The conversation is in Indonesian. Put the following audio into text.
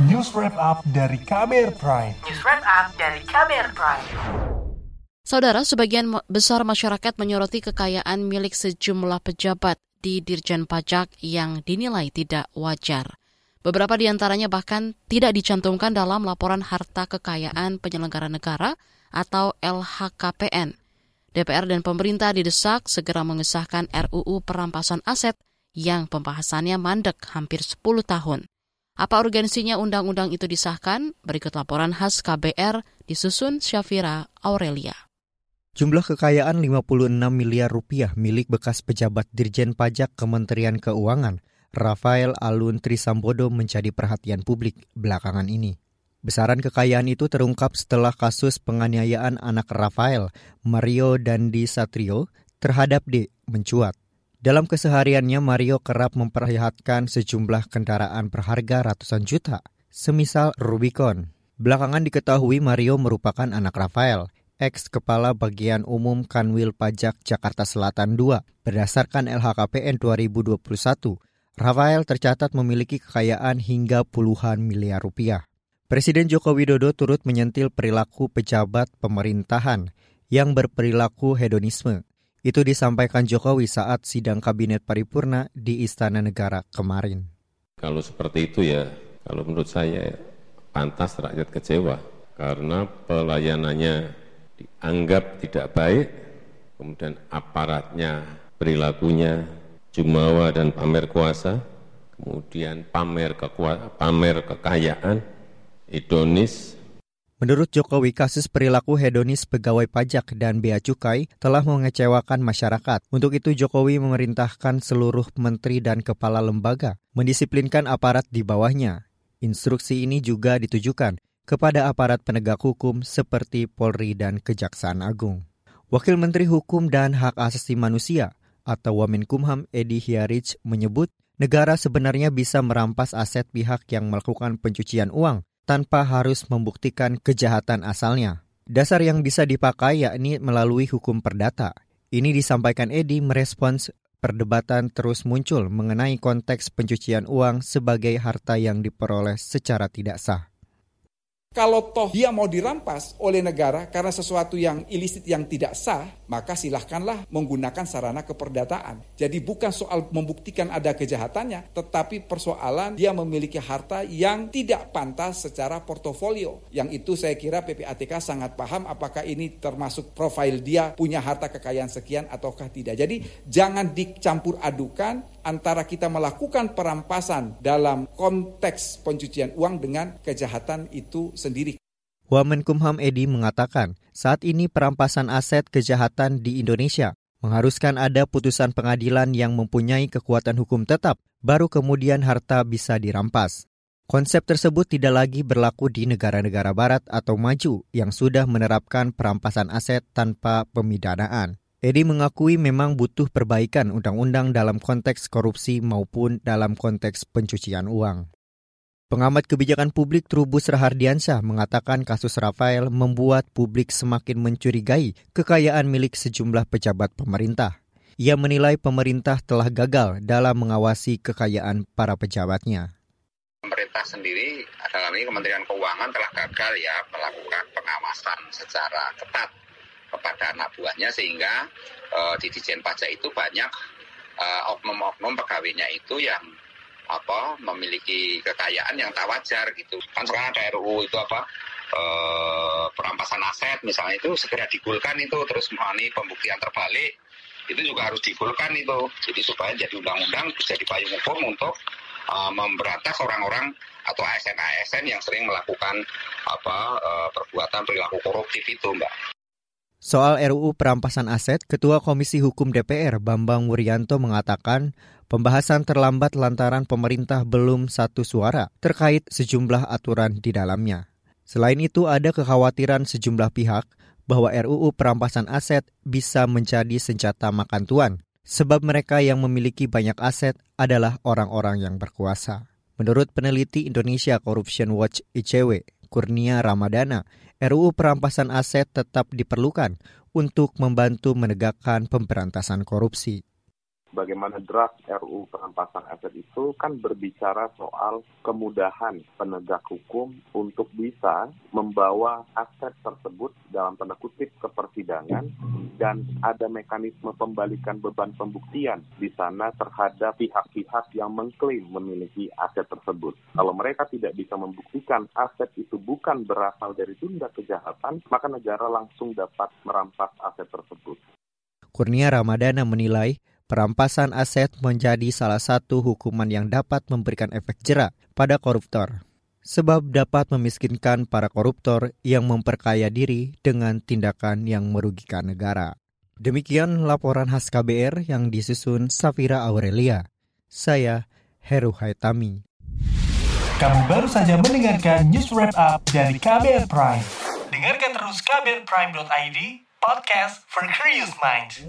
News Wrap Up dari KBR Prime. News Wrap Up dari KBR Prime. Saudara, sebagian besar masyarakat menyoroti kekayaan milik sejumlah pejabat di Dirjen Pajak yang dinilai tidak wajar. Beberapa di antaranya bahkan tidak dicantumkan dalam laporan harta kekayaan penyelenggara negara atau LHKPN. DPR dan pemerintah didesak segera mengesahkan RUU perampasan aset yang pembahasannya mandek hampir 10 tahun. Apa urgensinya undang-undang itu disahkan? Berikut laporan khas KBR disusun Syafira Aurelia. Jumlah kekayaan 56 miliar rupiah milik bekas pejabat Dirjen Pajak Kementerian Keuangan, Rafael Alun Trisambodo menjadi perhatian publik belakangan ini. Besaran kekayaan itu terungkap setelah kasus penganiayaan anak Rafael, Mario Dandi Satrio, terhadap D mencuat. Dalam kesehariannya, Mario kerap memperlihatkan sejumlah kendaraan berharga ratusan juta, semisal Rubicon. Belakangan diketahui Mario merupakan anak Rafael, ex Kepala Bagian Umum Kanwil Pajak Jakarta Selatan II. Berdasarkan LHKPN 2021, Rafael tercatat memiliki kekayaan hingga puluhan miliar rupiah. Presiden Joko Widodo turut menyentil perilaku pejabat pemerintahan yang berperilaku hedonisme itu disampaikan Jokowi saat sidang Kabinet Paripurna di Istana Negara kemarin. Kalau seperti itu ya, kalau menurut saya pantas rakyat kecewa karena pelayanannya dianggap tidak baik, kemudian aparatnya, perilakunya jumawa dan pamer kuasa, kemudian pamer, kekua, pamer kekayaan, idonis, Menurut Jokowi, kasus perilaku hedonis pegawai pajak dan bea cukai telah mengecewakan masyarakat. Untuk itu, Jokowi memerintahkan seluruh menteri dan kepala lembaga mendisiplinkan aparat di bawahnya. Instruksi ini juga ditujukan kepada aparat penegak hukum seperti Polri dan Kejaksaan Agung. Wakil Menteri Hukum dan Hak Asasi Manusia atau Wamenkumham Edi Hiarich menyebut negara sebenarnya bisa merampas aset pihak yang melakukan pencucian uang tanpa harus membuktikan kejahatan asalnya. Dasar yang bisa dipakai yakni melalui hukum perdata. Ini disampaikan Edi merespons perdebatan terus muncul mengenai konteks pencucian uang sebagai harta yang diperoleh secara tidak sah. Kalau toh dia mau dirampas oleh negara karena sesuatu yang ilisit yang tidak sah, maka silahkanlah menggunakan sarana keperdataan. Jadi bukan soal membuktikan ada kejahatannya, tetapi persoalan dia memiliki harta yang tidak pantas secara portofolio. Yang itu saya kira PPATK sangat paham apakah ini termasuk profil dia punya harta kekayaan sekian ataukah tidak. Jadi jangan dicampur adukan antara kita melakukan perampasan dalam konteks pencucian uang dengan kejahatan itu sendiri. Wamenkumham Edi mengatakan, saat ini perampasan aset kejahatan di Indonesia mengharuskan ada putusan pengadilan yang mempunyai kekuatan hukum tetap, baru kemudian harta bisa dirampas. Konsep tersebut tidak lagi berlaku di negara-negara barat atau maju yang sudah menerapkan perampasan aset tanpa pemidanaan. Edi mengakui memang butuh perbaikan undang-undang dalam konteks korupsi maupun dalam konteks pencucian uang. Pengamat kebijakan publik Trubus Rahardiansyah mengatakan kasus Rafael membuat publik semakin mencurigai kekayaan milik sejumlah pejabat pemerintah. Ia menilai pemerintah telah gagal dalam mengawasi kekayaan para pejabatnya. Pemerintah sendiri, dalam ini Kementerian Keuangan telah gagal ya melakukan pengawasan secara ketat kepada anak buahnya sehingga uh, di Dijen Pajak itu banyak uh, oknum-oknum pegawainya itu yang apa memiliki kekayaan yang tak wajar gitu. Kan sekarang ada RUU itu apa uh, perampasan aset misalnya itu segera digulkan itu terus mengenai pembuktian terbalik itu juga harus digulkan itu. Jadi supaya jadi undang-undang bisa dipayung hukum untuk uh, memberantas orang-orang atau ASN-ASN yang sering melakukan apa uh, perbuatan perilaku koruptif itu, Mbak. Soal RUU perampasan aset, Ketua Komisi Hukum DPR Bambang Wuryanto mengatakan pembahasan terlambat lantaran pemerintah belum satu suara terkait sejumlah aturan di dalamnya. Selain itu, ada kekhawatiran sejumlah pihak bahwa RUU perampasan aset bisa menjadi senjata makan tuan, sebab mereka yang memiliki banyak aset adalah orang-orang yang berkuasa. Menurut peneliti Indonesia Corruption Watch ICW, Kurnia Ramadana, RUU perampasan aset tetap diperlukan untuk membantu menegakkan pemberantasan korupsi. Bagaimana draft RU perampasan aset itu kan berbicara soal kemudahan penegak hukum untuk bisa membawa aset tersebut dalam tanda kutip ke persidangan dan ada mekanisme pembalikan beban pembuktian di sana terhadap pihak-pihak yang mengklaim memiliki aset tersebut. Kalau mereka tidak bisa membuktikan aset itu bukan berasal dari tindak kejahatan, maka negara langsung dapat merampas aset tersebut. Kurnia Ramadana menilai perampasan aset menjadi salah satu hukuman yang dapat memberikan efek jerak pada koruptor. Sebab dapat memiskinkan para koruptor yang memperkaya diri dengan tindakan yang merugikan negara. Demikian laporan khas KBR yang disusun Safira Aurelia. Saya Heru Haitami. Kamu baru saja mendengarkan news wrap up dari KBR Prime. Dengarkan terus kbrprime.id, podcast for curious minds.